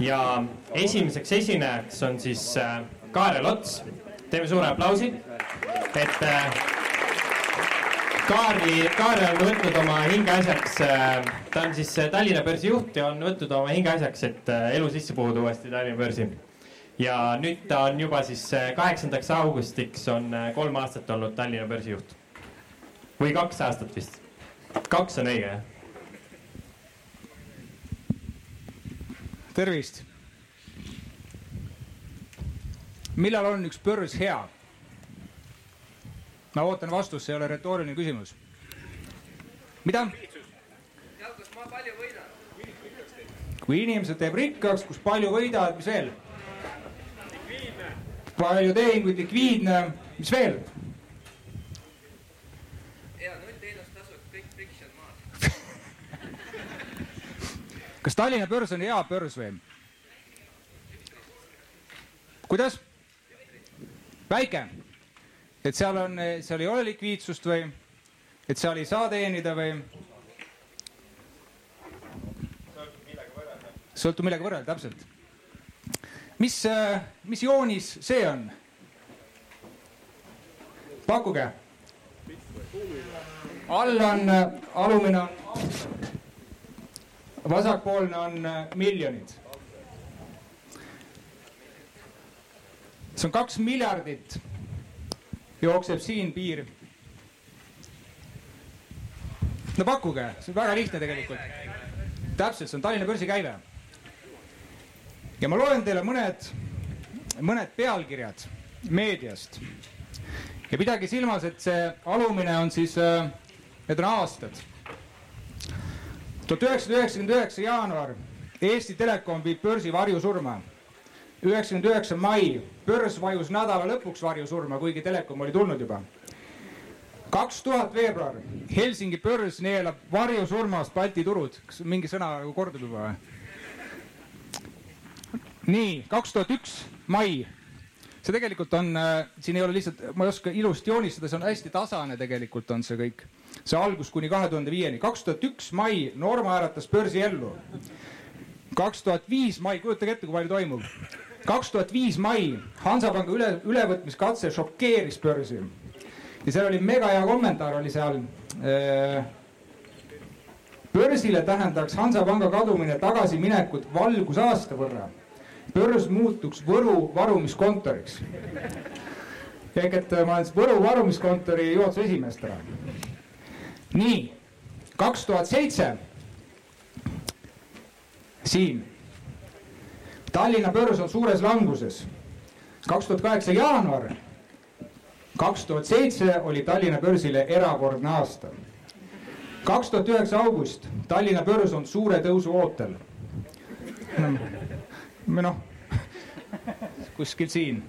ja esimeseks esinejaks on siis äh, Kaarel Ots. teeme suure aplausi, et äh, Kaarli, Kaarel on võtnud oma hingeasjaks, ta on siis Tallinna börsi juht ja on võtnud oma hingeasjaks, et elu sisse puhuda uuesti Tallinna börsi. ja nüüd ta on juba siis kaheksandaks augustiks on kolm aastat olnud Tallinna börsi juht. või kaks aastat vist, kaks on õige jah tervist. millal on üks börs hea? ma ootan vastust, see ei ole retooriline küsimus. mida? kui inimesed teeb rikkaks, kus palju võidavad, mis veel? palju tehinguid, likviidne, mis veel? Kas Tallinna börs on hea börs või? kuidas? väike, et seal on, seal ei ole likviidsust või, et seal ei saa teenida või? sõltub millega võrrelda, täpselt. mis, mis joonis see on? pakkuge. all on, alumine on vasakpoolne on äh, miljonid. see on kaks miljardit, jookseb siin piir. no pakkuge, see on väga lihtne tegelikult. täpselt, see on Tallinna börsi käive. ja ma loen teile mõned, mõned pealkirjad meediast. ja pidage silmas, et see alumine on siis, äh, need on aastad tuhat üheksasada üheksakümmend üheksa jaanuar, Eesti Telekom viib börsi varjusurma. üheksakümmend üheksa mai, börs vajus nädala lõpuks varjusurma, kuigi Telekom oli tulnud juba. kaks tuhat veebruar, Helsingi börs neelab varjusurmas Balti turud, kas mingi sõna kordub juba või? nii, kaks tuhat üks mai see tegelikult on äh,, siin ei ole lihtsalt, ma ei oska ilusti joonistada, see on hästi tasane, tegelikult on see kõik see algus kuni kahe tuhande viieni. kaks tuhat üks mai Norma äratas börsi ellu. kaks tuhat viis mai, kujutage ette, kui palju toimub. kaks tuhat viis mai Hansapanga üle, ülevõtmiskatse šokeeris börsi. ja seal oli mega hea kommentaar oli seal äh, börsile tähendaks Hansapanga kadumine tagasiminekut valgusaasta võrra. Börs muutuks Võru varumiskontoriks. ehk et ma olen Võru varumiskontori juhatuse esimees täna nii, kaks tuhat seitse. siin. Tallinna börs on suures languses. kaks tuhat kaheksa jaanuar. kaks tuhat seitse oli Tallinna börsile erakordne aasta. kaks tuhat üheksa august, Tallinna börs on suure tõusu ootel. Või noh, kuskil siin.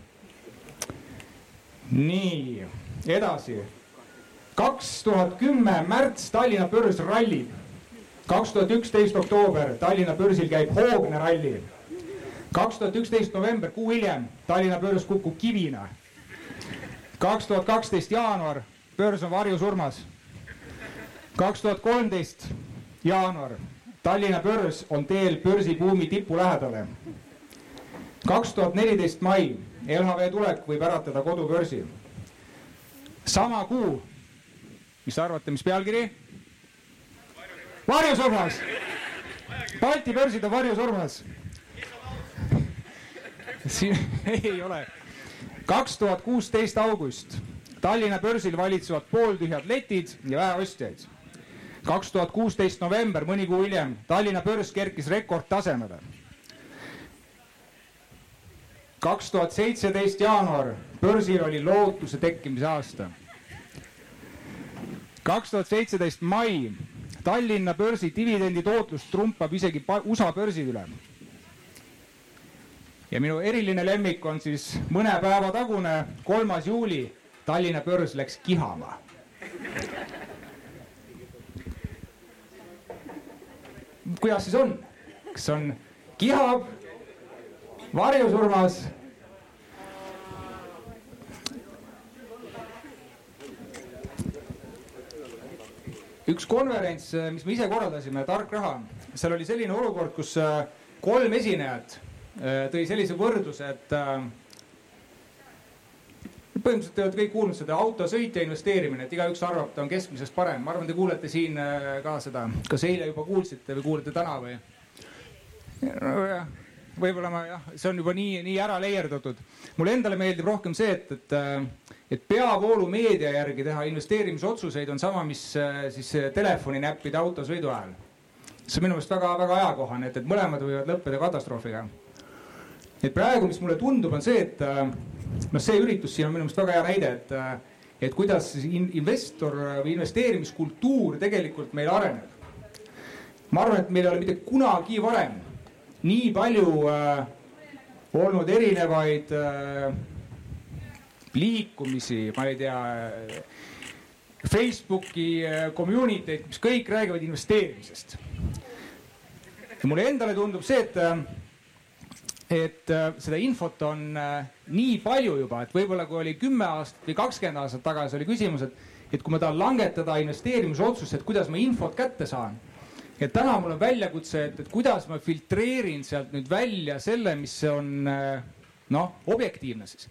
nii, edasi kaks tuhat kümme märts Tallinna börs rallib. kaks tuhat üksteist oktoober Tallinna börsil käib hoogne ralli. kaks tuhat üksteist november, kuu hiljem Tallinna börs kukub kivina. kaks tuhat kaksteist jaanuar, börs on varjusurmas. kaks tuhat kolmteist jaanuar, Tallinna börs on teel börsibuumi tipu lähedale. Kaks tuhat neliteist mai, LHV tulek võib äratada kodubörsi. sama kuu mis arvate, mis pealkiri? varjusurmas. Balti börsid on varjusurmas. siin ei ole. kaks tuhat kuusteist august. Tallinna börsil valitsevad pooltühjad letid ja vähe ostjaid. kaks tuhat kuusteist november, mõni kuu hiljem, Tallinna börs kerkis rekordtasemele. Kaks tuhat seitseteist jaanuar, börsil oli lootuse tekkimise aasta kaks tuhat seitseteist mai Tallinna börsi dividendi tootlus trumpab isegi USA börsi üle. ja minu eriline lemmik on siis mõne päeva tagune, kolmas juuli, Tallinna börs läks kihama. kuidas siis on, kas on kihab, varjusurmas üks konverents, äh, mis me ise korraldasime, Tark raha, seal oli selline olukord, kus äh, kolm esinejat tõi sellise võrdluse, et põhimõtteliselt te olete kõik kuulnud seda autosõit ja investeerimine, et igaüks arvab, ta on keskmisest parem. ma arvan, te kuulete siin ka seda, kas eile juba kuulsite või kuulete täna või? nojah, võib-olla ma jah, see on juba nii, nii ära leierdatud. mulle endale meeldib rohkem see, et, et, et peavoolumeedia järgi teha investeerimisotsuseid on sama, mis siis telefoni näppida autosõidu ajal. see on minu meelest väga-väga ajakohane, et, et mõlemad võivad lõppeda katastroofiga. et praegu, mis mulle tundub, on see, et noh, see üritus siin on minu meelest väga hea näide, et, et kuidas investor või investeerimiskultuur tegelikult meil areneb. ma arvan, et meil ei ole mitte kunagi varem nii palju äh, olnud erinevaid äh, liikumisi, ma ei tea äh,, Facebooki äh, community eid, mis kõik räägivad investeerimisest. ja mulle endale tundub see, et, äh, et äh, seda infot on äh, nii palju juba, et võib-olla kui oli kümme aastat või kakskümmend aastat tagasi oli küsimus, et, et kui ma tahan langetada investeerimisotsust, et kuidas ma infot kätte saan ja täna mul on väljakutse, et, et kuidas ma filtreerin sealt nüüd välja selle, mis on noh, objektiivne siis.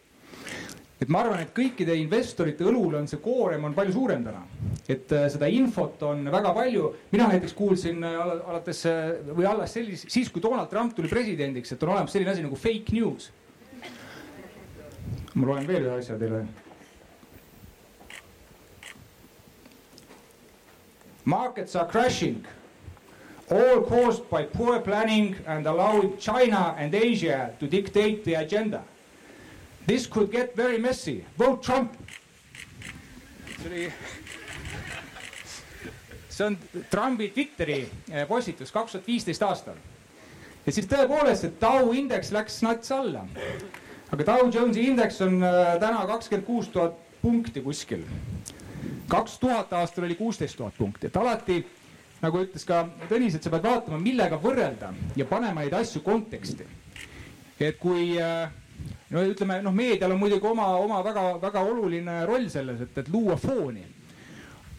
et ma arvan, et kõikide investorite õlul on see koorem on palju suurem täna. et äh, seda infot on väga palju, mina näiteks kuulsin äh, alates äh, või alles sellis-, siis kui Donald Trump tuli presidendiks, et on olemas selline asi nagu fake news. ma loen veel ühe asja teile markets are crashing all caused by poor planning and allowing China and Asia to dictate the agenda. This could get very messy. Vote Trump. see on Trumpi Twitteri eh, postitus kaks tuhat viisteist aastal. ja siis tõepoolest, et Dow indeks läks nats alla. aga Dow Jonesi indeks on eh, täna kakskümmend kuus tuhat punkti kuskil. kaks tuhat aastal oli kuusteist tuhat punkti, et alati nagu ütles ka Tõnis, et sa pead vaatama, millega võrrelda ja panema neid asju konteksti. et kui äh, no ütleme noh, meedial on muidugi oma, oma väga-väga oluline roll selles, et, et luua fooni.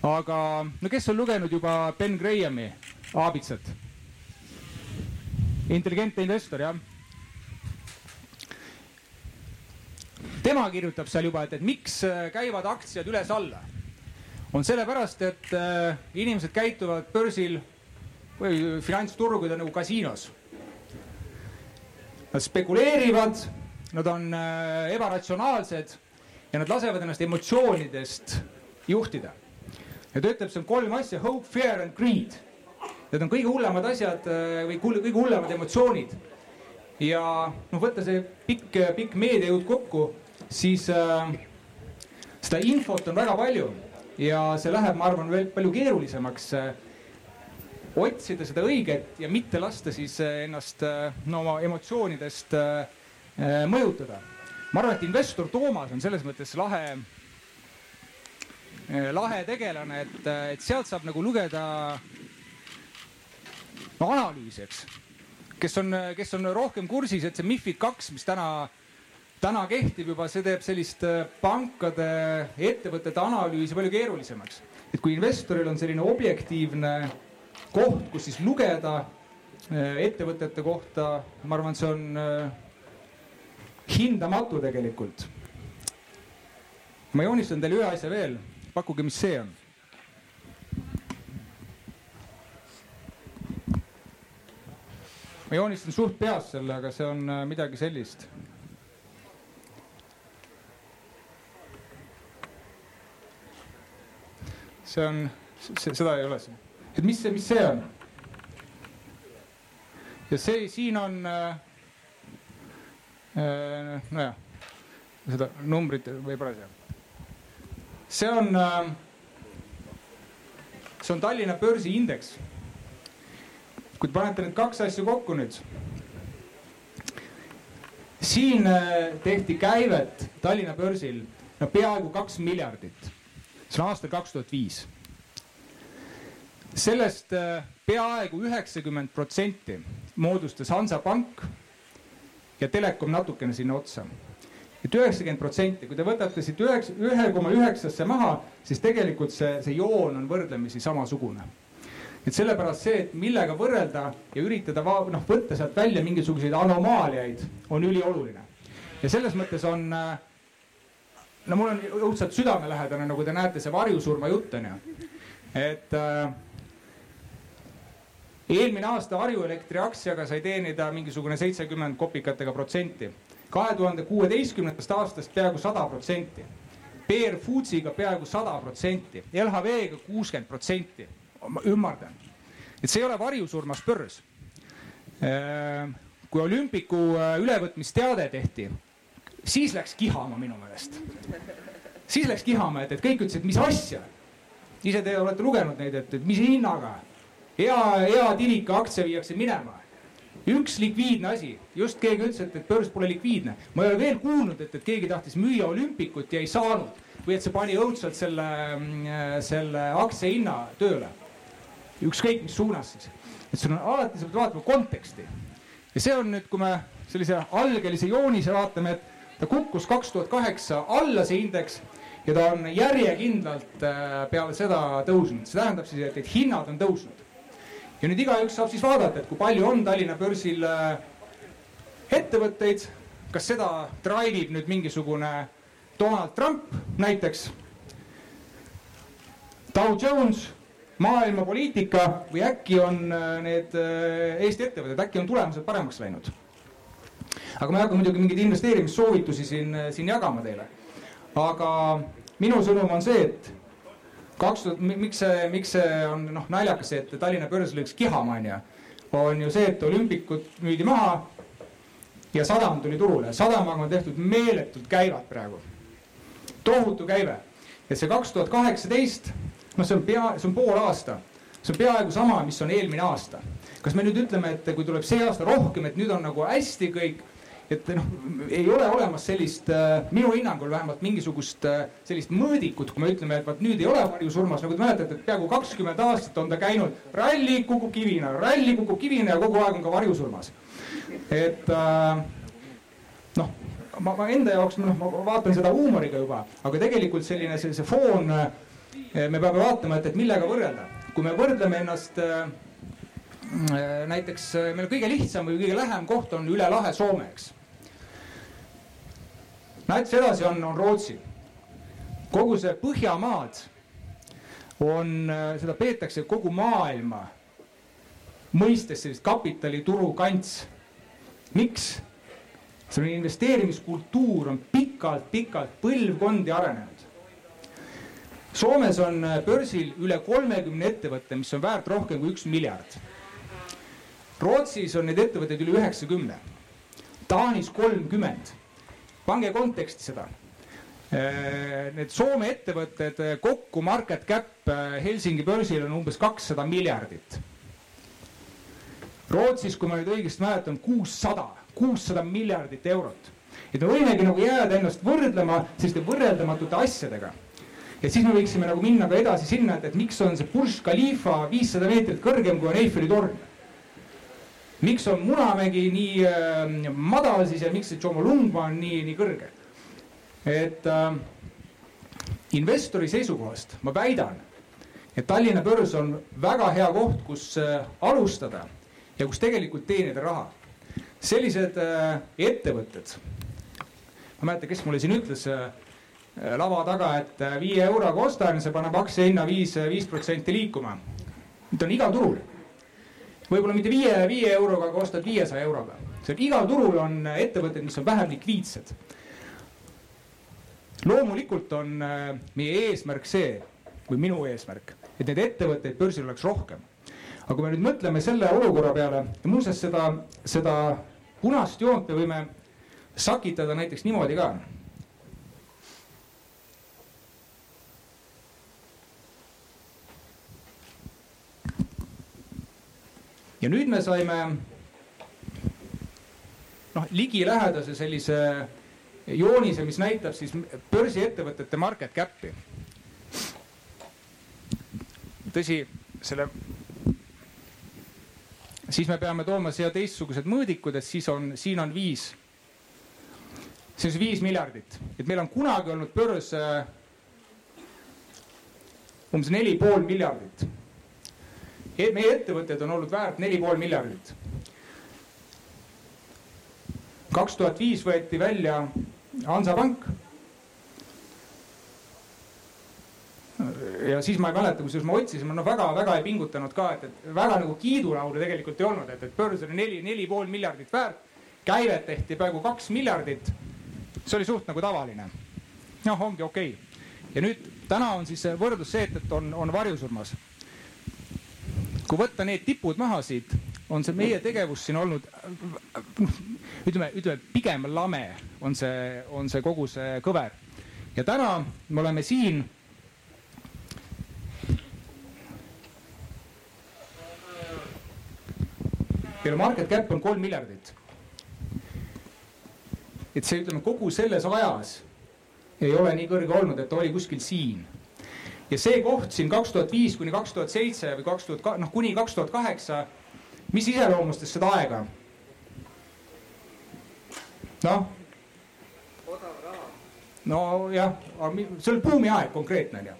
aga no kes on lugenud juba Ben Grahami aabitsat? intelligentne investor, jah. tema kirjutab seal juba, et, et miks äh, käivad aktsiad üles-alla on sellepärast, et äh, inimesed käituvad börsil või finantsturgudel nagu kasiinos. Nad spekuleerivad, nad on äh, ebaratsionaalsed ja nad lasevad ennast emotsioonidest juhtida. ja ta ütleb, see on kolm asja, hope, fear and greed. Need on kõige hullemad asjad äh, või kõige hullemad emotsioonid. ja noh, võtta see pikk, pikk meediajõud kokku, siis äh, seda infot on väga palju ja see läheb, ma arvan, veel palju keerulisemaks äh, otsida seda õiget ja mitte lasta siis äh, ennast äh, no oma emotsioonidest mõjutada. ma arvan, et investor Toomas on selles mõttes lahe, lahe tegelane, et, et sealt saab nagu lugeda no analüüsi, eks. kes on, kes on rohkem kursis, et see MIFID kaks, mis täna täna kehtib juba, see teeb sellist äh, pankade, ettevõtete analüüsi palju keerulisemaks. et kui investoril on selline objektiivne koht, kus siis lugeda äh, ettevõtete kohta, ma arvan, see on äh, hindamatu tegelikult. ma joonistan teile ühe asja veel, pakkuge, mis see on. ma joonistan suht peas selle, aga see on midagi sellist see on, seda ei ole siin. et mis see, mis see on? ja see siin on äh,, äh, nojah, seda numbrit võib-olla ei saa. see on äh,, see on Tallinna börsiindeks. kui te panete need kaks asja kokku nüüd siin äh, tehti käivet Tallinna börsil no peaaegu kaks miljardit see on aastal kaks tuhat viis. sellest äh, peaaegu üheksakümmend protsenti moodustas Hansapank ja Telekom natukene sinna otsa. et üheksakümmend protsenti, kui te võtate siit üheksa, ühe koma üheksasse maha, siis tegelikult see, see joon on võrdlemisi samasugune. et sellepärast see, et millega võrrelda ja üritada noh, võtta sealt välja mingisuguseid anomaaliaid, on ülioluline. ja selles mõttes on, no mul on õudselt südamelähedane, nagu te näete, see varjusurma jutt on ju, et äh, eelmine aasta Harju Elektri aktsiaga sai teenida mingisugune seitsekümmend kopikatega protsenti. kahe tuhande kuueteistkümnendast aastast peaaegu sada protsenti. Bear Foodsiga peaaegu sada protsenti, LHV-ga kuuskümmend protsenti. ma ümardan, et see ei ole varjusurmas börs. Äh, kui olümpiku äh, ülevõtmisteade tehti, siis läks kihama minu meelest. siis läks kihama, et, et kõik ütlesid, mis asja. ise te olete lugenud neid, et, et mis hinnaga hea, hea Tilika aktsia viiakse minema. üks likviidne asi, just keegi ütles, et, et börs pole likviidne. ma ei ole veel kuulnud, et, et keegi tahtis müüa olümpikut ja ei saanud või et see pani õudselt selle, mm, selle aktsia hinna tööle. ükskõik mis suunas siis, et sul on alati, sa pead vaatama konteksti. ja see on nüüd, kui me sellise algelise joonise vaatame, et ta kukkus kaks tuhat kaheksa alla see indeks ja ta on järjekindlalt äh, peale seda tõusnud, see tähendab siis, et, et hinnad on tõusnud. Ja nüüd igaüks saab siis vaadata, et kui palju on Tallinna börsil äh, ettevõtteid, kas seda drive ib nüüd mingisugune Donald Trump näiteks, Dow Jones, maailmapoliitika või äkki on äh, need Eesti ettevõtted, äkki on tulemused paremaks läinud. Aga ma ei hakka muidugi mingeid investeerimissoovitusi siin, siin jagama teile. aga minu sõnum on see, et kaks tuhat, miks see, miks see on noh naljakas see, et Tallinna börs läks kihama onju, on ju see, et olümpikud müüdi maha ja sadam tuli turule, sadamaga on tehtud meeletult käivad praegu, tohutu käive. et see kaks tuhat kaheksateist, noh, see on pea, see on pool aasta, see on peaaegu sama, mis on eelmine aasta. Kas me nüüd ütleme, et kui tuleb see aasta rohkem, et nüüd on nagu hästi kõik et noh, ei ole olemas sellist äh, minu hinnangul vähemalt mingisugust äh, sellist mõõdikut, kui me ütleme, et vot nüüd ei ole varjusurmas, nagu te mäletate, et peaaegu kakskümmend aastat on ta käinud, ralli kukub kivina, ralli kukub kivina ja kogu aeg on ka varjusurmas. et äh, noh, ma, ma enda jaoks noh, ma vaatan seda huumoriga juba, aga tegelikult selline see, see foon, me peame vaatama, et, et millega võrrelda, kui me võrdleme ennast näiteks meil kõige lihtsam või kõige lähem koht on üle lahe Soome, eks näiteks edasi on, on Rootsi. kogu see Põhjamaad on, äh, seda peetakse kogu maailma mõistes sellist kapitalituru kants. miks? selline investeerimiskultuur on pikalt-pikalt põlvkondi arenenud. Soomes on äh, börsil üle kolmekümne ettevõtte, mis on väärt rohkem kui üks miljard. Rootsis on neid ettevõtteid üle üheksakümne, Taanis kolmkümmend pange konteksti seda. Äh, need Soome ettevõtted äh, kokku market cap äh, Helsingi börsil on umbes kakssada miljardit. Rootsis, kui ma nüüd õigesti mäletan, kuussada, kuussada miljardit eurot. et me võimegi nagu jääda ennast võrdlema selliste võrreldamatute asjadega. et siis me võiksime nagu minna ka edasi sinna, et, et miks on see Burj Khalifa viissada meetrit kõrgem kui on Eiffeli torn miks on Munamägi nii äh, madal siis ja miks see Tšomolungma on nii, nii kõrge? et äh, investori seisukohast ma väidan, et Tallinna börs on väga hea koht, kus äh, alustada ja kus tegelikult teenida raha. sellised äh, ettevõtted, ma ei mäleta, kes mulle siin ütles äh, lava taga, et äh, viie euroga ostan, see paneb aktsia hinna viis, viis protsenti liikuma. Need on igal turul võib-olla mitte viie, viie euroga, aga ostad viiesaja euroga. igal turul on ettevõtted, mis on vähem likviidsed. loomulikult on äh, meie eesmärk see, või minu eesmärk, et neid ettevõtteid börsil oleks rohkem. aga kui me nüüd mõtleme selle olukorra peale ja muuseas seda, seda punast joont me võime sakitada näiteks niimoodi ka ja nüüd me saime noh, ligilähedase sellise joonise, mis näitab siis börsiettevõtete market cap'i. tõsi, selle, siis me peame tooma siia teistsugused mõõdikud, et siis on, siin on viis, siis viis miljardit, et meil on kunagi olnud börs äh, umbes neli pool miljardit meie ettevõtted on olnud väärt neli pool miljardit. kaks tuhat viis võeti välja Hansapank. ja siis ma ei mäleta, kusjuures ma otsisin, ma noh, väga-väga ei pingutanud ka, et, et väga nagu kiidulaulu tegelikult ei olnud, et, et börs oli neli, neli pool miljardit väärt. käivet tehti peaaegu kaks miljardit. see oli suht nagu tavaline. noh, ongi okei okay. ja nüüd täna on siis võrdlus see, et, et on, on varjusurmas. Kui võtta need tipud maha siit, on see meie tegevus siin olnud ütleme, ütleme pigem lame on see, on see kogu see kõver. ja täna me oleme siin kelle market cap on kolm miljardit. et see, ütleme kogu selles ajas ei ole nii kõrge olnud, et ta oli kuskil siin. Ja see koht siin kaks tuhat viis kuni kaks tuhat seitse või kaks tuhat, noh kuni kaks tuhat kaheksa, mis iseloomustas seda aega? noh. nojah, see oli buumiaeg konkreetne on ju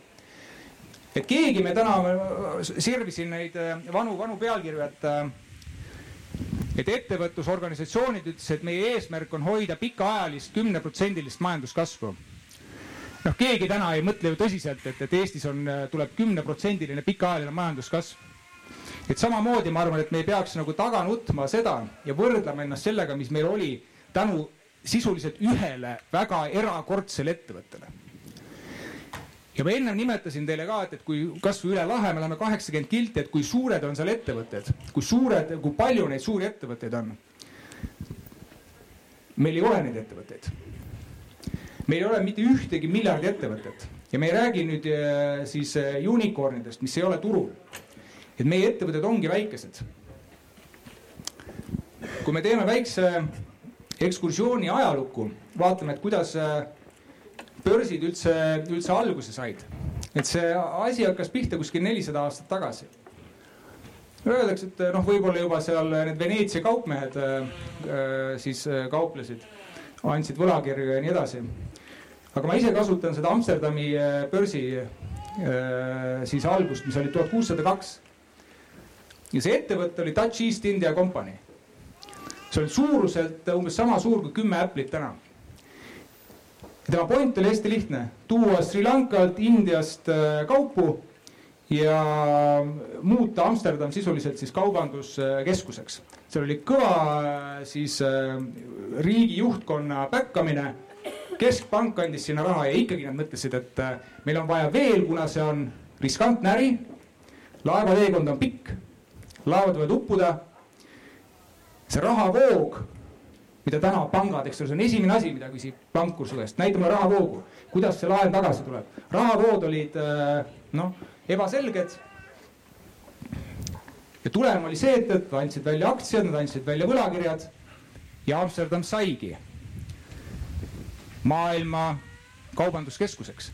et keegi me täna sirvisin neid äh, vanu, vanu pealkirju, et äh, et ettevõtlusorganisatsioonid ütlesid, et meie eesmärk on hoida pikaajalist kümneprotsendilist majanduskasvu. Noh, keegi täna ei mõtle ju tõsiselt, et, et Eestis on, tuleb kümneprotsendiline pikaajaline majanduskasv. et samamoodi ma arvan, et me ei peaks nagu taga nutma seda ja võrdlema ennast sellega, mis meil oli tänu sisuliselt ühele väga erakordsele ettevõttele ja ma ennem nimetasin teile ka, et, et kui kasvõi üle lahe me läheme kaheksakümmend kilti, et kui suured on seal ettevõtted, kui suured, kui palju neid suuri ettevõtteid on. meil ei ole neid ettevõtteid. Meil ei ole mitte ühtegi miljardi ettevõtet ja me ei räägi nüüd äh, siis äh, unicornidest, mis ei ole turul. et meie ettevõtted ongi väikesed. kui me teeme väikse ekskursiooni ajalukku, vaatame, et kuidas äh, börsid üldse, üldse alguse said. et see asi hakkas pihta kuskil nelisada aastat tagasi. Öeldakse, et noh, võib-olla juba seal need Veneetsia kaupmehed äh, siis äh, kauplesid, andsid võlakirju ja nii edasi. Aga ma ise kasutan seda Amsterdami äh, börsi äh, siis algust, mis oli tuhat kuussada kaks. ja see ettevõte oli Dutch East India Company. see oli suuruselt umbes sama suur kui kümme Apple'it täna tema point oli hästi lihtne, tuua Sri Lankalt, Indiast äh, kaupu ja muuta Amsterdam sisuliselt siis kaubanduskeskuseks. seal oli kõva äh, siis äh, riigi juhtkonna päkkamine. Keskpank andis sinna raha ja ikkagi nad mõtlesid, et meil on vaja veel, kuna see on riskantne äri. laevateekond on pikk, laevad võivad uppuda. see rahavoog mida täna pangad, eks ole, see on esimene asi, mida küsib pankur su käest, näita mulle rahavoogu, kuidas see laen tagasi tuleb. rahavood olid äh, noh, ebaselged. ja tulem oli see, et, et andsid välja aktsiad, nad andsid välja võlakirjad ja Amsterdam saigi maailma kaubanduskeskuseks.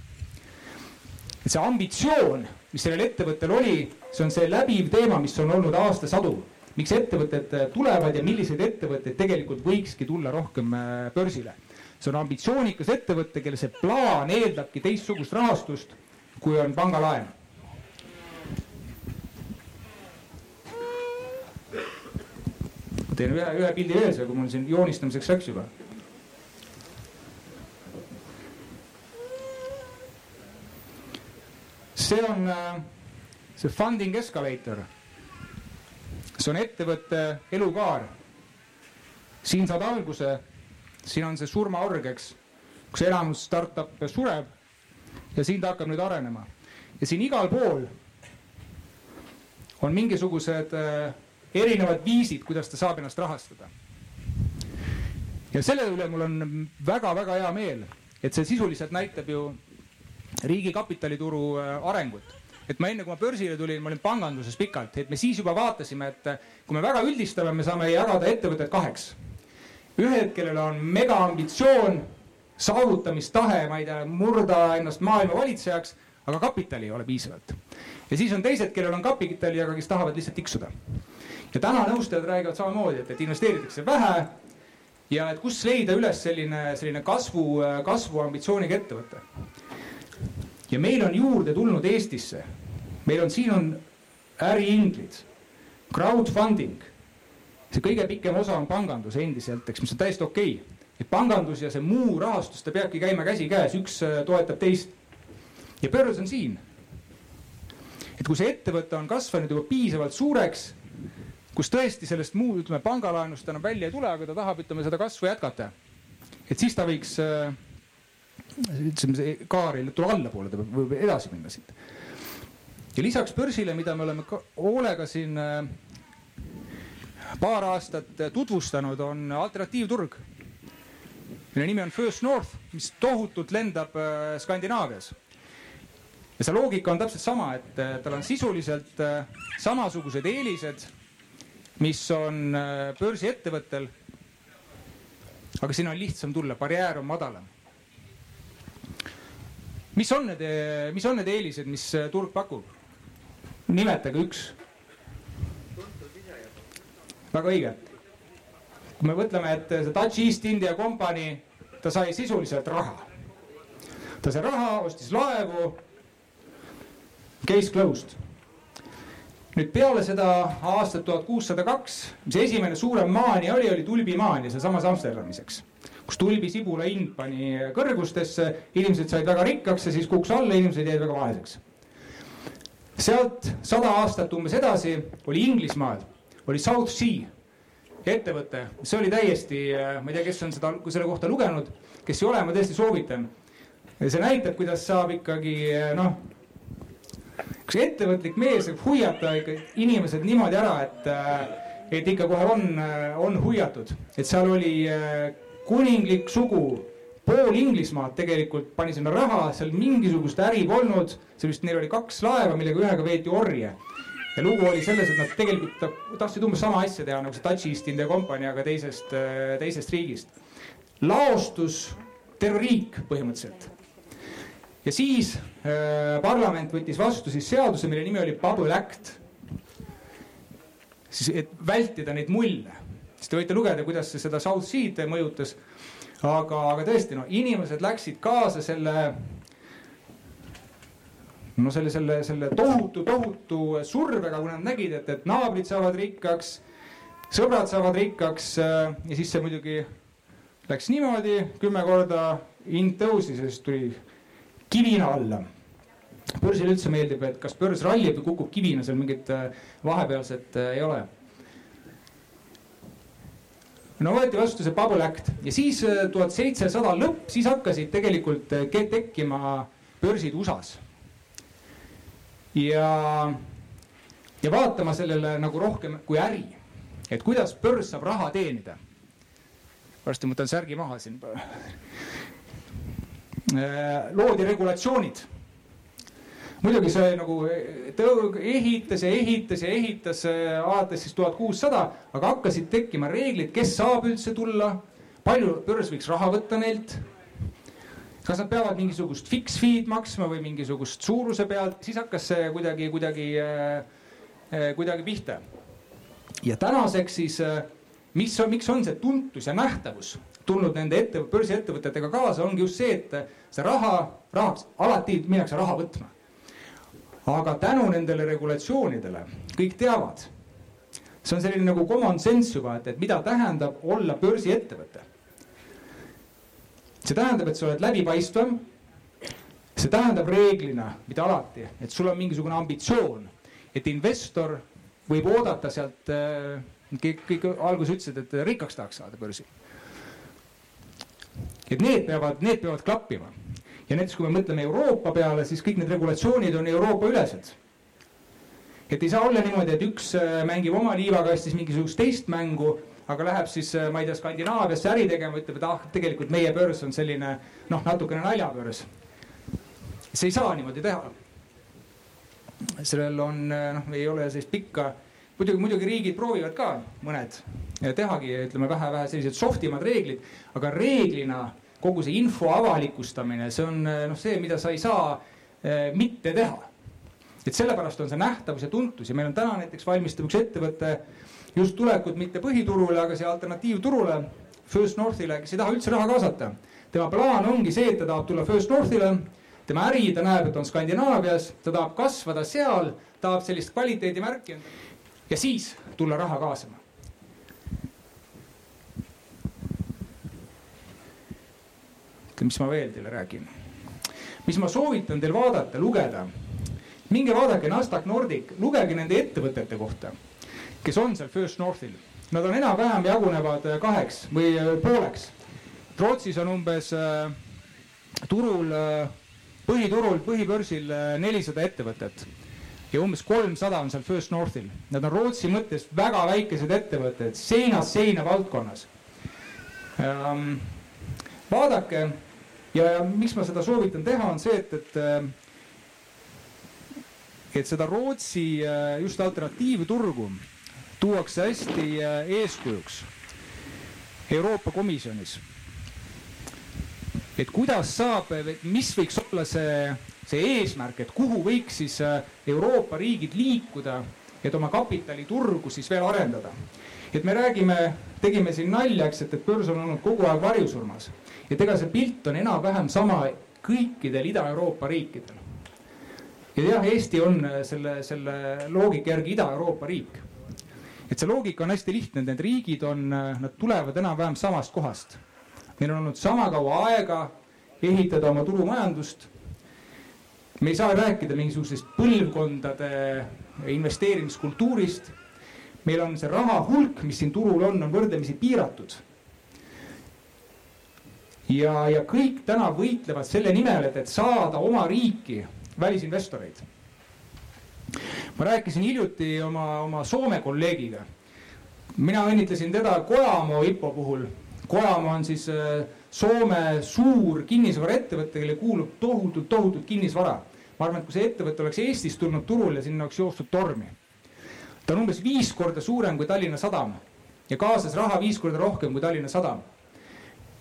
et see ambitsioon, mis sellel ettevõttel oli, see on see läbiv teema, mis on olnud aastasadu miks ettevõtted äh, tulevad ja milliseid ettevõtteid tegelikult võikski tulla rohkem äh, börsile. see on ambitsioonikas ettevõte, kelle see plaan eeldabki teistsugust rahastust, kui on pangalaen. teen ühe, ühe pildi veel, kui mul siin joonistamiseks läks juba see on äh, see funding escalator see on ettevõtte elukaar. siin saad alguse, siin on see surmaorg, eks, kus enamus startup'e sureb ja siin ta hakkab nüüd arenema ja siin igal pool on mingisugused äh, erinevad viisid, kuidas ta saab ennast rahastada. ja selle üle mul on väga-väga hea meel, et see sisuliselt näitab ju riigi kapitalituru äh, arengut et ma enne, kui ma börsile tulin, ma olin panganduses pikalt, et me siis juba vaatasime, et kui me väga üldistame, me saame jagada ettevõtted kaheks. ühed, kellel on megaambitsioon, saavutamistahe, ma ei tea, murda ennast maailma valitsejaks, aga kapitali ei ole piisavalt. ja siis on teised, kellel on kapitali, aga kes tahavad lihtsalt tiksuda. ja täna nõustajad räägivad samamoodi, et, et investeeritakse vähe ja et kus leida üles selline, selline kasvu, kasvuambitsiooniga ettevõte ja meil on juurde tulnud Eestisse, meil on, siin on äriinglid, crowdfunding. see kõige pikem osa on pangandus endiselt, eks, mis on täiesti okei okay. et pangandus ja see muu rahastus, ta peabki käima käsikäes, üks äh, toetab teist. ja börs on siin. et kui see ettevõte on kasvanud juba piisavalt suureks, kus tõesti sellest muu, ütleme pangalaenust enam välja ei tule, aga ta tahab, ütleme seda kasvu jätkata. et siis ta võiks äh, kaar ei tule allapoole, ta võib edasi minna siit. ja lisaks börsile, mida me oleme ka hoolega siin äh, paar aastat tutvustanud, on alternatiivturg. mille nimi on First North, mis tohutult lendab äh, Skandinaavias. ja see loogika on täpselt sama, et äh, tal on sisuliselt samasugused eelised, mis on börsiettevõttel. aga siin on lihtsam tulla, barjäär on madalam mis on need, mis on need eelised, mis turg pakub? nimetage üks. väga õige. kui me mõtleme, et see Dutch East India Company, ta sai sisuliselt raha. ta sai raha, ostis laevu. Case closed. nüüd peale seda aastat tuhat kuussada kaks, mis esimene suurem maani oli, oli tulbimaani sealsamas Amsterdamis, eks kus tulbi sibula hind pani kõrgustesse, inimesed said väga rikkaks ja siis kukkus alla, inimesed jäid väga vaeseks. sealt sada aastat umbes edasi oli Inglismaal, oli South Sea ettevõte, see oli täiesti, ma ei tea, kes on seda, selle kohta lugenud, kes ei ole, ma tõesti soovitan. see näitab, kuidas saab ikkagi noh, üks ettevõtlik mees võib hoiata ikka inimesed niimoodi ära, et, et ikka kohe on, on hoiatud, et seal oli kuninglik sugu, pool Inglismaad tegelikult pani sinna raha, seal mingisugust äri polnud, seal vist neil oli kaks laeva, millega ühega veeti orje. ja lugu oli selles, et nad tegelikult tahtsid umbes sama asja teha nagu see Dutch East India Company, aga teisest, teisest riigist. laostus terve riik põhimõtteliselt. ja siis äh, parlament võttis vastu siis seaduse, mille nimi oli Bubble Act. siis, et vältida neid mulle siis te võite lugeda, kuidas see seda South Sea'd mõjutas. aga, aga tõesti, no inimesed läksid kaasa selle no selle, selle, selle tohutu, tohutu survega, kui nad nägid, et, et naabrid saavad rikkaks, sõbrad saavad rikkaks ja siis see muidugi läks niimoodi, kümme korda hind tõusis ja siis tuli kivina alla. börsil üldse meeldib, et kas börs rallib või kukub kivina, seal mingit vahepealset ei ole no võeti vastu see Bubble Act ja siis äh, tuhat seitsesada lõpp, siis hakkasid tegelikult äh, tekkima börsid USA-s. ja, ja vaatama sellele nagu rohkem kui äri, et kuidas börs saab raha teenida. varsti ma võtan särgi maha siin. Äh, loodi regulatsioonid muidugi see nagu tõu-, ehitas ja ehitas ja ehitas äh, alates siis tuhat kuussada, aga hakkasid tekkima reeglid, kes saab üldse tulla, palju börs võiks raha võtta neilt. kas nad peavad mingisugust fix fee'd maksma või mingisugust suuruse pealt, siis hakkas see kuidagi, kuidagi, äh, äh, kuidagi pihta. ja tänaseks siis, mis on, miks on see tuntus ja nähtavus tulnud nende ette, börsiettevõtetega kaasa, ongi just see, et see raha, rahaks, alati minnakse raha võtma aga tänu nendele regulatsioonidele kõik teavad. see on selline nagu common sense juba, et, et mida tähendab olla börsiettevõte. see tähendab, et sa oled läbipaistvam. see tähendab reeglina, mitte alati, et sul on mingisugune ambitsioon, et investor võib oodata sealt äh, kõik, kõik alguses ütlesid, et rikkaks tahaks saada börsil. et need peavad, need peavad klappima ja näiteks, kui me mõtleme Euroopa peale, siis kõik need regulatsioonid on Euroopa ülesed. et ei saa olla niimoodi, et üks äh, mängib oma liivakastis mingisugust teist mängu, aga läheb siis, äh, ma ei tea, Skandinaaviasse äri tegema, ütleb, et ah, tegelikult meie börs on selline noh, natukene naljabörs. see ei saa niimoodi teha. sellel on äh, noh, ei ole sellist pikka, muidugi, muidugi riigid proovivad ka mõned tehagi, ütleme vähe-vähe sellised soft imad reeglid, aga reeglina kogu see info avalikustamine, see on noh, see, mida sa ei saa eh, mitte teha. et sellepärast on see nähtavus ja tuntus ja meil on täna näiteks valmistab üks ettevõte just tulekut mitte põhiturule, aga siia alternatiivturule, First Northile, kes ei taha üldse raha kaasata. tema plaan ongi see, et ta tahab tulla First Northile, tema äri, ta näeb, et on Skandinaavias, ta tahab kasvada seal, tahab sellist kvaliteedimärki ja siis tulla raha kaasama. Mis ma veel teile räägin, mis ma soovitan teil vaadata, lugeda. minge vaadake Nasdaq Nordic, lugege nende ettevõtete kohta, kes on seal First Northil. Nad on enam-vähem jagunevad kaheks või pooleks. Rootsis on umbes äh, turul äh, põhiturul, põhibörsil äh, nelisada ettevõtet ja umbes kolmsada on seal First Northil. Nad on Rootsi mõttes väga väikesed ettevõtted, seinast seina valdkonnas ähm,. vaadake ja, ja miks ma seda soovitan teha, on see, et, et äh, et seda Rootsi äh, just alternatiivturgu tuuakse hästi eeskujuks Euroopa Komisjonis et kuidas saab, mis võiks olla see, see eesmärk, et kuhu võiks siis äh, Euroopa riigid liikuda, et oma kapitaliturgu siis veel arendada. et me räägime, tegime siin nalja, eks, et, et börs on olnud kogu aeg varjusurmas. Et ega see pilt on enam-vähem sama kõikidel Ida-Euroopa riikidel. ja jah, Eesti on äh, selle, selle loogika järgi Ida-Euroopa riik. et see loogika on hästi lihtne, need riigid on, äh, nad tulevad enam-vähem samast kohast meil on olnud sama kaua aega ehitada oma turumajandust. me ei saa rääkida mingisugusest põlvkondade investeerimiskultuurist. meil on see raha hulk, mis siin turul on, on võrdlemisi piiratud. Ja, ja kõik täna võitlevad selle nimel, et, et saada oma riiki välisinvestoreid. ma rääkisin hiljuti oma, oma Soome kolleegiga. mina õnnitlesin teda Kojamo IPO puhul Kojamaa on siis äh, Soome suur kinnisvaraettevõte, kellele kuulub tohutult, tohutult kinnisvara. ma arvan, et kui see ettevõte oleks Eestis tulnud turule, sinna oleks joostud tormi. ta on umbes viis korda suurem kui Tallinna Sadam ja kaasas raha viis korda rohkem kui Tallinna Sadam.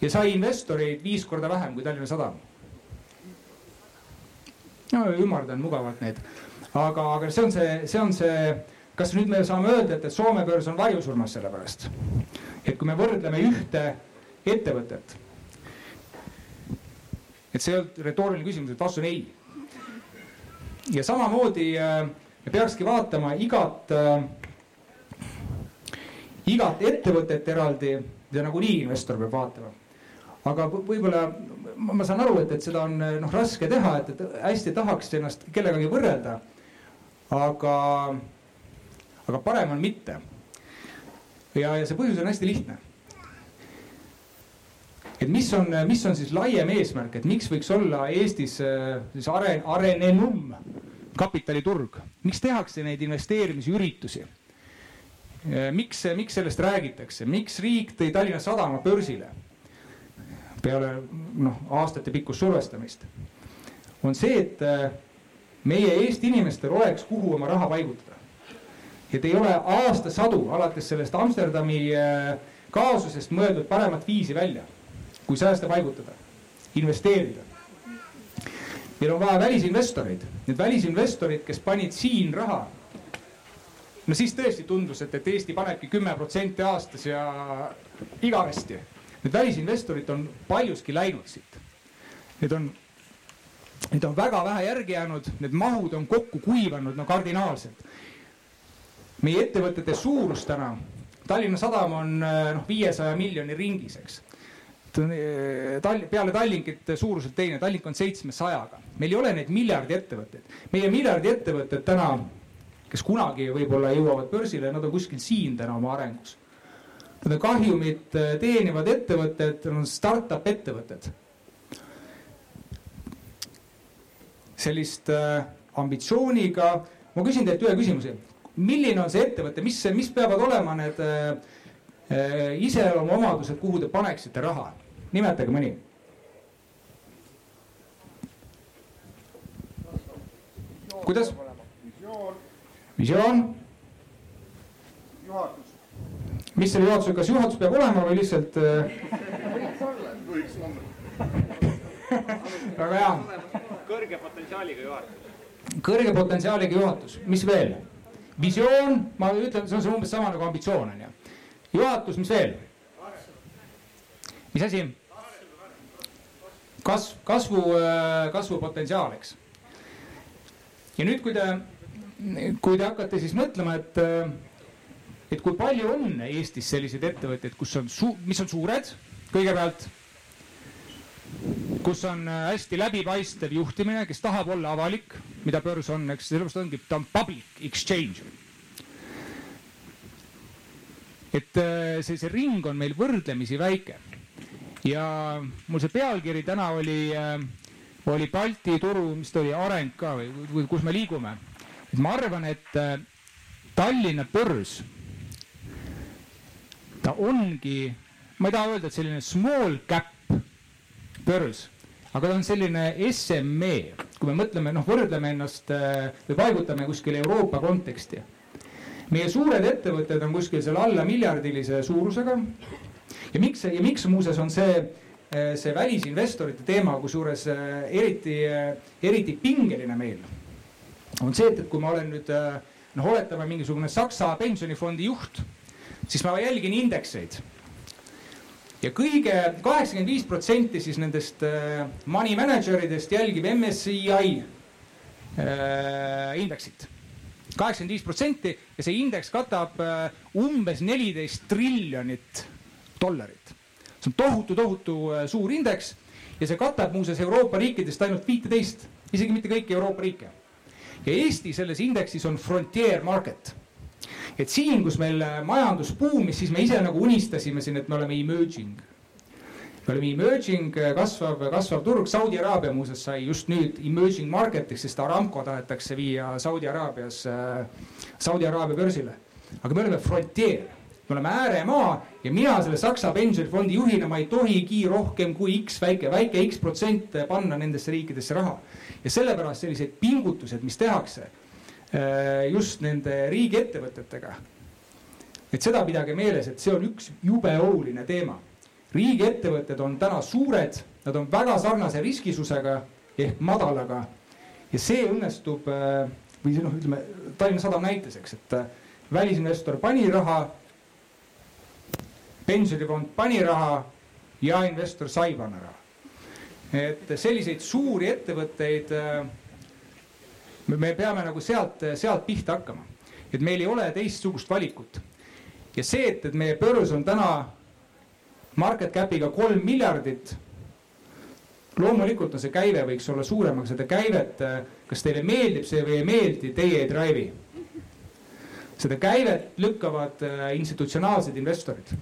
Ja sai investoreid viis korda vähem kui Tallinna Sadam. no ümardan mugavalt neid, aga, aga see on see, see on see, kas nüüd me saame öelda, et, et Soome börs on varjusurmas selle pärast? et kui me võrdleme ühte ettevõtet, et see ei olnud retooriline küsimus, et vastus on ei. ja samamoodi äh, me peakski vaatama igat, äh, igat ettevõtet eraldi, mida nagunii investor peab vaatama. Aga võib-olla ma saan aru, et, et seda on noh raske teha, et, et hästi tahaks ennast kellegagi võrrelda. aga, aga parem on mitte ja, ja see põhjus on hästi lihtne. et mis on, mis on siis laiem eesmärk, et miks võiks olla Eestis siis aren-, arenenum kapitaliturg, miks tehakse neid investeerimisüritusi? Miks, miks sellest räägitakse, miks riik tõi Tallinna Sadama börsile peale noh, aastatepikkust survestamist, on see, et äh, meie Eesti inimestel oleks, kuhu oma raha paigutada et ei ole aastasadu alates sellest Amsterdami äh, kaasusest mõeldud paremat viisi välja, kui sääste paigutada, investeerida. meil on vaja välisinvestoreid, need välisinvestorid, kes panid siin raha. no siis tõesti tundus, et, et Eesti panebki kümme protsenti aastas ja igavesti. Need välisinvestorid on paljuski läinud siit. Need on, neid on väga vähe järgi jäänud, need mahud on kokku kuivanud no kardinaalselt meie ettevõtete suurus täna, Tallinna Sadam on äh, noh, viiesaja miljoni ringis, eks. Äh, Tall-, peale Tallinkit suuruselt teine, Tallink on seitsmesajaga. meil ei ole neid miljardi ettevõtteid. meie miljardi ettevõtted täna, kes kunagi võib-olla jõuavad börsile, nad on kuskil siin täna oma arengus. On kahjumit äh, teenivad ettevõtted, on startup ettevõtted. sellist äh, ambitsiooniga, ma küsin teilt ühe küsimuse milline on see ettevõte, mis, mis peavad olema need äh, äh, iseloomuomadused, kuhu te paneksite raha, nimetage mõni. kuidas? visioon. juhatus. Mis selle juhatuse, kas juhatus peab olema või lihtsalt äh...? võiks olla. väga hea. kõrge potentsiaaliga juhatus. kõrge potentsiaaliga juhatus, mis veel? visioon, ma ütlen, see on umbes sama nagu ambitsioon on ju. juhatus, mis veel? mis asi? kasv, kasvu, kasvupotentsiaal, eks. ja nüüd, kui te, kui te hakkate siis mõtlema, et, et kui palju on Eestis selliseid ettevõtteid, kus on suu-, mis on suured? Kõigepealt, kus on hästi läbipaistev juhtimine, kes tahab olla avalik, mida börs on, eks sellepärast ongi, ta on public exchange. Et see, see ring on meil võrdlemisi väike. Ja mul see pealkiri täna oli, äh, oli Balti turu, mis ta oli, areng ka või, või kus me liigume. et ma arvan, et äh, Tallinna börs, ta ongi, ma ei taha öelda, et selline small cap börs, aga ta on selline SME, kui me mõtleme, noh, võrdleme ennast äh, või paigutame kuskile Euroopa konteksti. meie suured ettevõtted on kuskil seal alla miljardilise suurusega ja miks, ja miks muuseas on see, eh, see välisinvestorite teema, kusjuures eh, eriti, eriti pingeline meil. on see, et, et kui ma olen nüüd noh, oletame mingisugune Saksa pensionifondi juht, siis ma jälgin indekseid ja kõige kaheksakümmend viis protsenti siis nendest money manager idest jälgib MSCI indeksit. kaheksakümmend viis protsenti ja see indeks katab umbes neliteist triljonit dollarit. see on tohutu, tohutu äh, suur indeks ja see katab muuseas Euroopa riikidest ainult viiteist, isegi mitte kõiki Euroopa riike. ja Eesti selles indeksis on frontier market. Et siin, kus meil äh, majandus buumis, siis me ise nagu unistasime siin, et me oleme emerging me oleme emerging, äh, kasvav, kasvav turg, Saudi Araabia muuseas sai just nüüd emerging market'iks, sest Aramco tahetakse viia Saudi Araabias, Saudi Araabia börsile. aga me oleme frontier me oleme ääremaa ja mina selle Saksa pensionifondi juhina, ma ei tohigi rohkem kui X väike, väike X protsent panna nendesse riikidesse raha. ja sellepärast sellised pingutused, mis tehakse äh, just nende riigiettevõtetega. et seda pidage meeles, et see on üks jube oluline teema. riigiettevõtted on täna suured, nad on väga sarnase riskisusega ehk madalaga ja see õnnestub äh, või noh, ütleme Tallinna Sadam näites, eks, et äh, välisinvestor pani raha pensionifond pani raha ja investor sai panna raha. et selliseid suuri ettevõtteid äh, me peame nagu sealt, sealt pihta hakkama, et meil ei ole teistsugust valikut. ja see, et, et meie börs on täna market cap'iga kolm miljardit. loomulikult on see käive võiks olla suurem, aga seda käivet, kas teile meeldib see või ei meeldi, teie ei drive'i. seda käivet lükkavad äh, institutsionaalsed investorid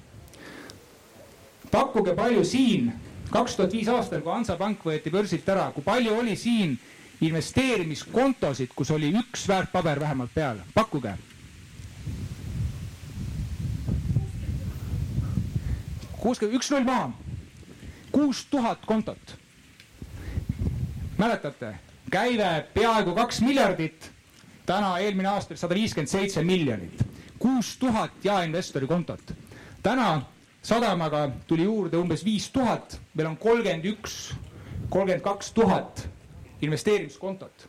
pakkuge palju siin, kaks tuhat viis aastal, kui Hansapank võeti börsilt ära, kui palju oli siin investeerimiskontosid, kus oli üks väärtpaber vähemalt peal, pakkuge. kuuskümmend, üks null maha, kuus tuhat kontot. mäletate, käive peaaegu kaks miljardit, täna eelmine aasta sada viiskümmend seitse miljonit, kuus tuhat jaeinvestori kontot. täna sadamaga tuli juurde umbes viis tuhat, meil on kolmkümmend üks, kolmkümmend kaks tuhat investeerimiskontot.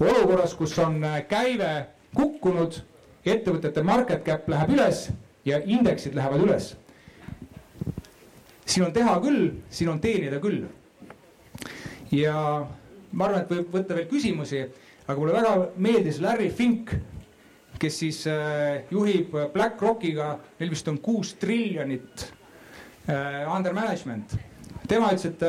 olukorras, kus on äh, käive kukkunud, ettevõtete market cap läheb üles ja indeksid lähevad üles. siin on teha küll, siin on teenida küll. ja ma arvan, et võib võtta veel küsimusi, aga mulle väga meeldis Larry Fink kes siis äh, juhib BlackRockiga, neil vist on kuus triljonit äh, under management. tema ütles, et,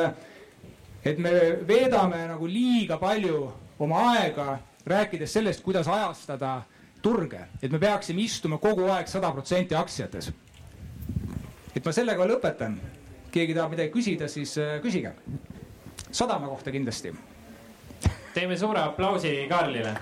et me veedame nagu liiga palju oma aega rääkides sellest, kuidas ajastada turge, et me peaksime istuma kogu aeg sada protsenti aktsiates. et ma sellega lõpetan. keegi tahab midagi küsida, siis äh, küsige. sadama kohta kindlasti. teeme suure aplausi Karlile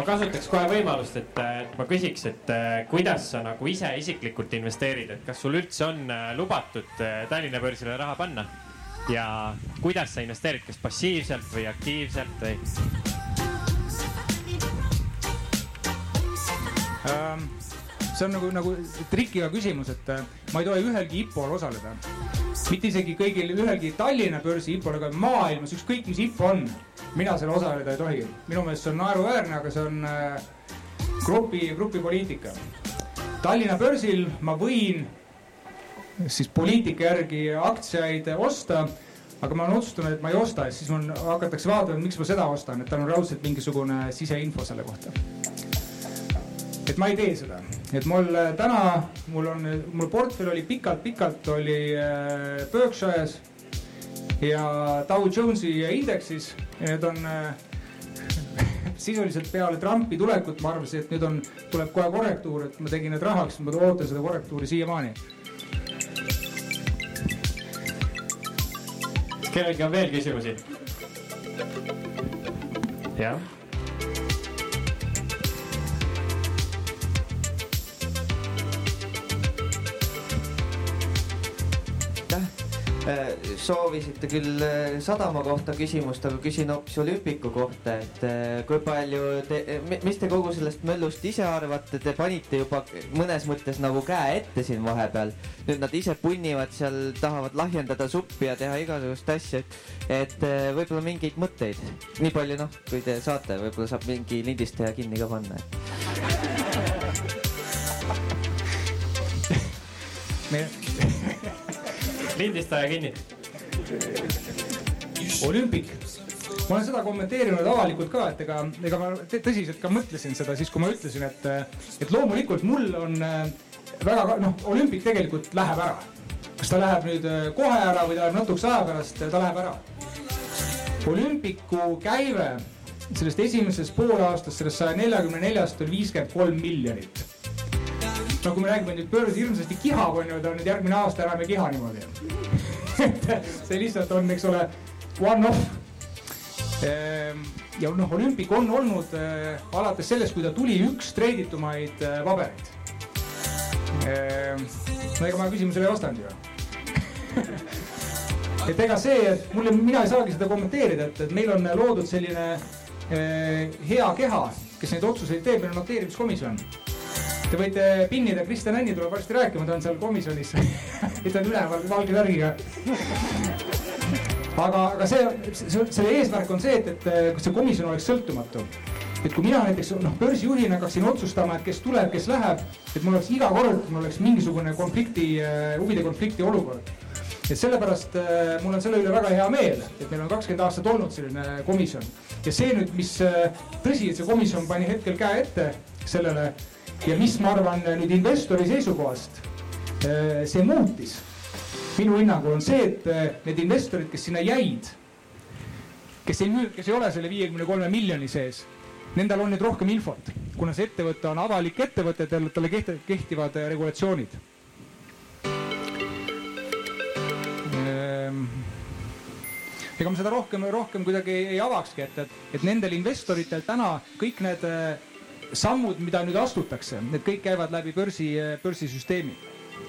ma kasutaks kohe võimalust, et, et ma küsiks, et kuidas sa nagu ise isiklikult investeerid, et kas sul üldse on äh, lubatud äh, Tallinna börsile raha panna? ja kuidas sa investeerid, kas passiivselt või aktiivselt või ähm,? see on nagu, nagu trikiga küsimus, et äh, ma ei tohi ühelgi IPO-l osaleda. mitte isegi kõigil, ühelgi Tallinna börsi IPO-l, aga maailmas ükskõik, mis IPO on mina seal osaleda ei tohi. minu meelest see on naeruväärne, aga see on äh, grupi, grupi poliitika. Tallinna börsil ma võin siis poliitika järgi aktsiaid osta aga ma olen otsustanud, et ma ei osta ja siis mul hakatakse vaatama, miks ma seda ostan, et tal on raudselt mingisugune siseinfo selle kohta. et ma ei tee seda, et mul äh, täna, mul on, mul portfell oli pikalt-pikalt oli äh, Berkshire's ja Dow Jonesi indeksis ja need on äh, sisuliselt peale Trumpi tulekut ma arvasin, et nüüd on, tuleb kohe korrektuur, et ma tegin need rahaks, ma ootan seda korrektuuri siiamaani kas kellelgi on veel küsimusi? jah. Soovisite küll äh, sadama kohta küsimust, aga küsin hoopis olümpiku kohta, et äh, kui palju te, mis te kogu sellest möllust ise arvate, te panite juba mõnes mõttes nagu käe ette siin vahepeal. nüüd nad ise punnivad seal, tahavad lahjendada suppi ja teha igasugust asja, et võib-olla mingeid mõtteid, nii palju noh, kui te saate, võib-olla saab mingi lindistaja kinni ka panna me lindistaja kinni. olümpik, ma olen seda kommenteerinud avalikult ka, et ega, ega ma tõsiselt ka mõtlesin seda siis, kui ma ütlesin, et, et loomulikult mul on äh, väga noh, olümpik tegelikult läheb ära. kas ta läheb nüüd äh, kohe ära või ta läheb natukese aja pärast, ta läheb ära. olümpiku käive sellest esimesest poolaastast, sellest saja neljakümne neljast oli viiskümmend kolm miljonit no kui me räägime nüüd börsi hirmsasti kihab, on ju, ta nüüd järgmine aasta enam ei kiha niimoodi et see lihtsalt on, eks ole, one-off. Ehm, ja noh, olümpik on olnud äh, alates sellest, kui ta tuli, üks treiditumaid äh, pabereid. Ehm, no ega ma küsimusele ei vastanud ju et ega see, et mulle, mina ei saagi seda kommenteerida, et, et meil on loodud selline äh, hea keha, kes neid otsuseid teeb, meil on noteerimiskomisjon Te võite pinnida, Kristjan Anni tuleb varsti rääkima, ta on seal komisjonis ta on üleval valge värgiga. aga, aga see, selle eesmärk on see, et, et see komisjon oleks sõltumatu. et kui mina näiteks noh, börsijuhina hakkaksin otsustama, et kes tuleb, kes läheb, et mul oleks iga kord, mul oleks mingisugune konflikti, huvide konflikti olukord et sellepärast äh, mul on selle üle väga hea meel, et meil on kakskümmend aastat olnud selline komisjon ja see nüüd, mis äh, tõsi, et see komisjon pani hetkel käe ette sellele ja mis ma arvan nüüd investori seisukohast äh, see muutis, minu hinnangul on see, et äh, need investorid, kes sinna jäid, kes ei müü, kes ei ole selle viiekümne kolme miljoni sees, nendel on nüüd rohkem infot, kuna see ettevõte on avalik ettevõte, talle kehtivad äh, regulatsioonid. Ehm, ega ma seda rohkem, rohkem kuidagi ei avakski, et, et, et nendel investoritel täna kõik need sammud, mida nüüd astutakse, need kõik käivad läbi börsi, börsisüsteemi.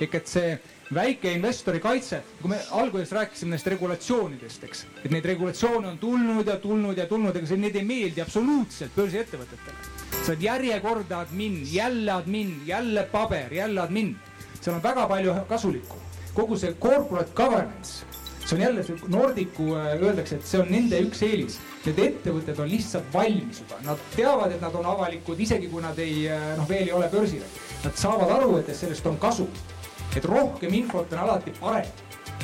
ehk et see väikeinvestori kaitse, kui me alguses rääkisime nendest regulatsioonidest, eks, et neid regulatsioone on tulnud ja tulnud ja tulnud, ega see, need ei meeldi absoluutselt börsiettevõtetele. sa oled järjekordne admin, jälle admin, jälle paber, jälle admin. seal on väga palju kasulikku. kogu see corporate governance see on jälle see Nordicu äh, öeldakse, et see on nende üks eelis. Need ettevõtted on lihtsalt valmis juba, nad teavad, et nad on avalikud, isegi kui nad ei äh, noh, veel ei ole börsil. Nad saavad aru, et sellest on kasu. et rohkem infot on alati parem,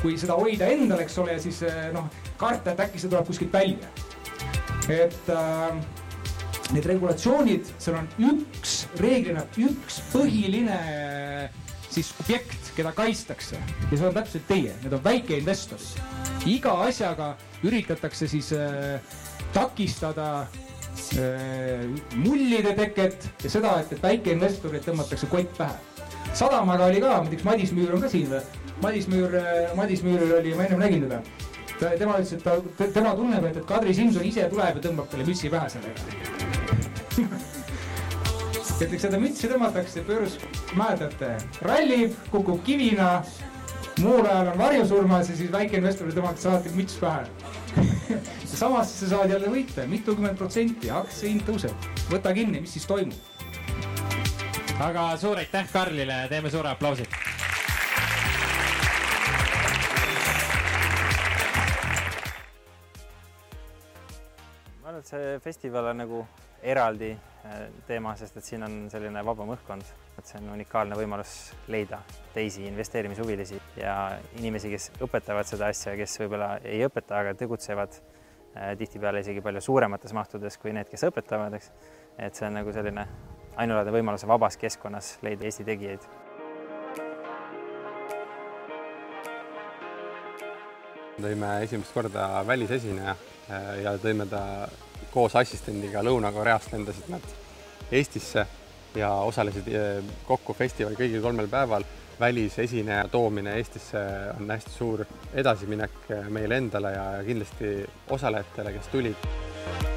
kui seda hoida endal, eks ole, ja siis äh, noh, karta, et äkki see tuleb kuskilt välja. et äh, need regulatsioonid, seal on üks, reeglina üks põhiline siis objekt, keda kaitstakse ja see on täpselt teie, need on väikeinvestorid. iga asjaga üritatakse siis äh, takistada äh, mullide teket ja seda, et, et väikeinvestorid tõmmatakse kott pähe. sadamaga oli ka, näiteks Madis Müür on ka siin või? Madis Müür, äh, Madis Müüril oli, ma ennem nägin teda. ta, tema ütles, et ta, tema tunneb, et, et Kadri Simson ise tuleb ja tõmbab talle mütsi pähe sellega et eks seda mütsi tõmmatakse börs, mäletate, rallib, kukub kivina. muul ajal on varjusurmas ja siis väikeinvestorile tõmmatakse alati müts pähe samas sa saad jälle võita mitukümmend protsenti, aktsia hind tõuseb. võta kinni, mis siis toimub. aga suur aitäh Karlile, teeme suure aplausi. ma arvan, et see festival on nagu eraldi teema, sest et siin on selline vabam õhkkond, et see on unikaalne võimalus leida teisi investeerimishuvilisi ja inimesi, kes õpetavad seda asja, kes võib-olla ei õpeta, aga tegutsevad tihtipeale isegi palju suuremates mahtudes kui need, kes õpetavad, eks. et see on nagu selline ainulaadne võimalus vabas keskkonnas leida Eesti tegijaid tõime esimest korda välisesineja äh, ja tõime ta koos assistendiga Lõuna-Koreast lendasid nad Eestisse ja osalesid äh, kokku festivali kõigil kolmel päeval. välisesineja toomine Eestisse on hästi suur edasiminek äh, meile endale ja kindlasti osalejatele, kes tulid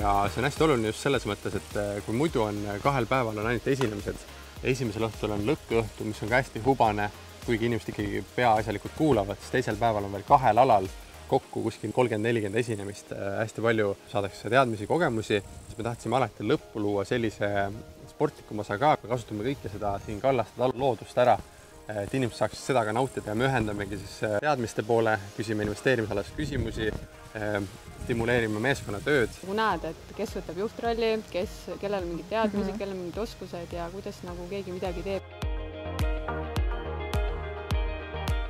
ja see on hästi oluline just selles mõttes, et eh, kui muidu on eh, kahel päeval on ainult esinemised, esimesel õhtul on lõkkeõhtu, mis on ka hästi hubane, kuigi inimesed ikkagi peaasjalikult kuulavad, siis teisel päeval on veel kahel alal kokku kuskil kolmkümmend, nelikümmend esinemist, eh, hästi palju saadakse teadmisi, kogemusi, siis me tahtsime alati lõppu luua sellise sportlikuma osa ka, kasutame kõike seda siin kallast loodust ära et inimesed saaksid seda ka nautida ja me ühendamegi siis teadmiste poole, küsime investeerimisalasi küsimusi, stimuleerime meeskonnatööd. nagu näed, et kes võtab juhtrolli, kes, kellel on mingid teadmised mm, -hmm. kellel on mingid oskused ja kuidas nagu keegi midagi teeb.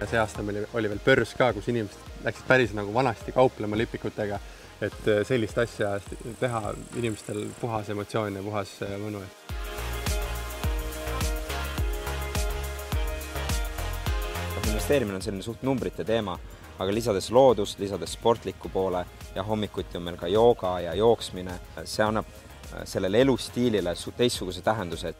see aasta meil oli veel börs ka, kus inimesed läksid päris nagu vanasti kauplema lipikutega, et äh, sellist asja teha inimestel puhas emotsioon ja puhas äh, mõnu. Investeerimine on selline suht numbrite teema aga lisades loodust, lisades sportliku poole ja hommikuti on meil ka jooga ja jooksmine, see annab äh, sellele elustiilile teistsuguse tähenduse,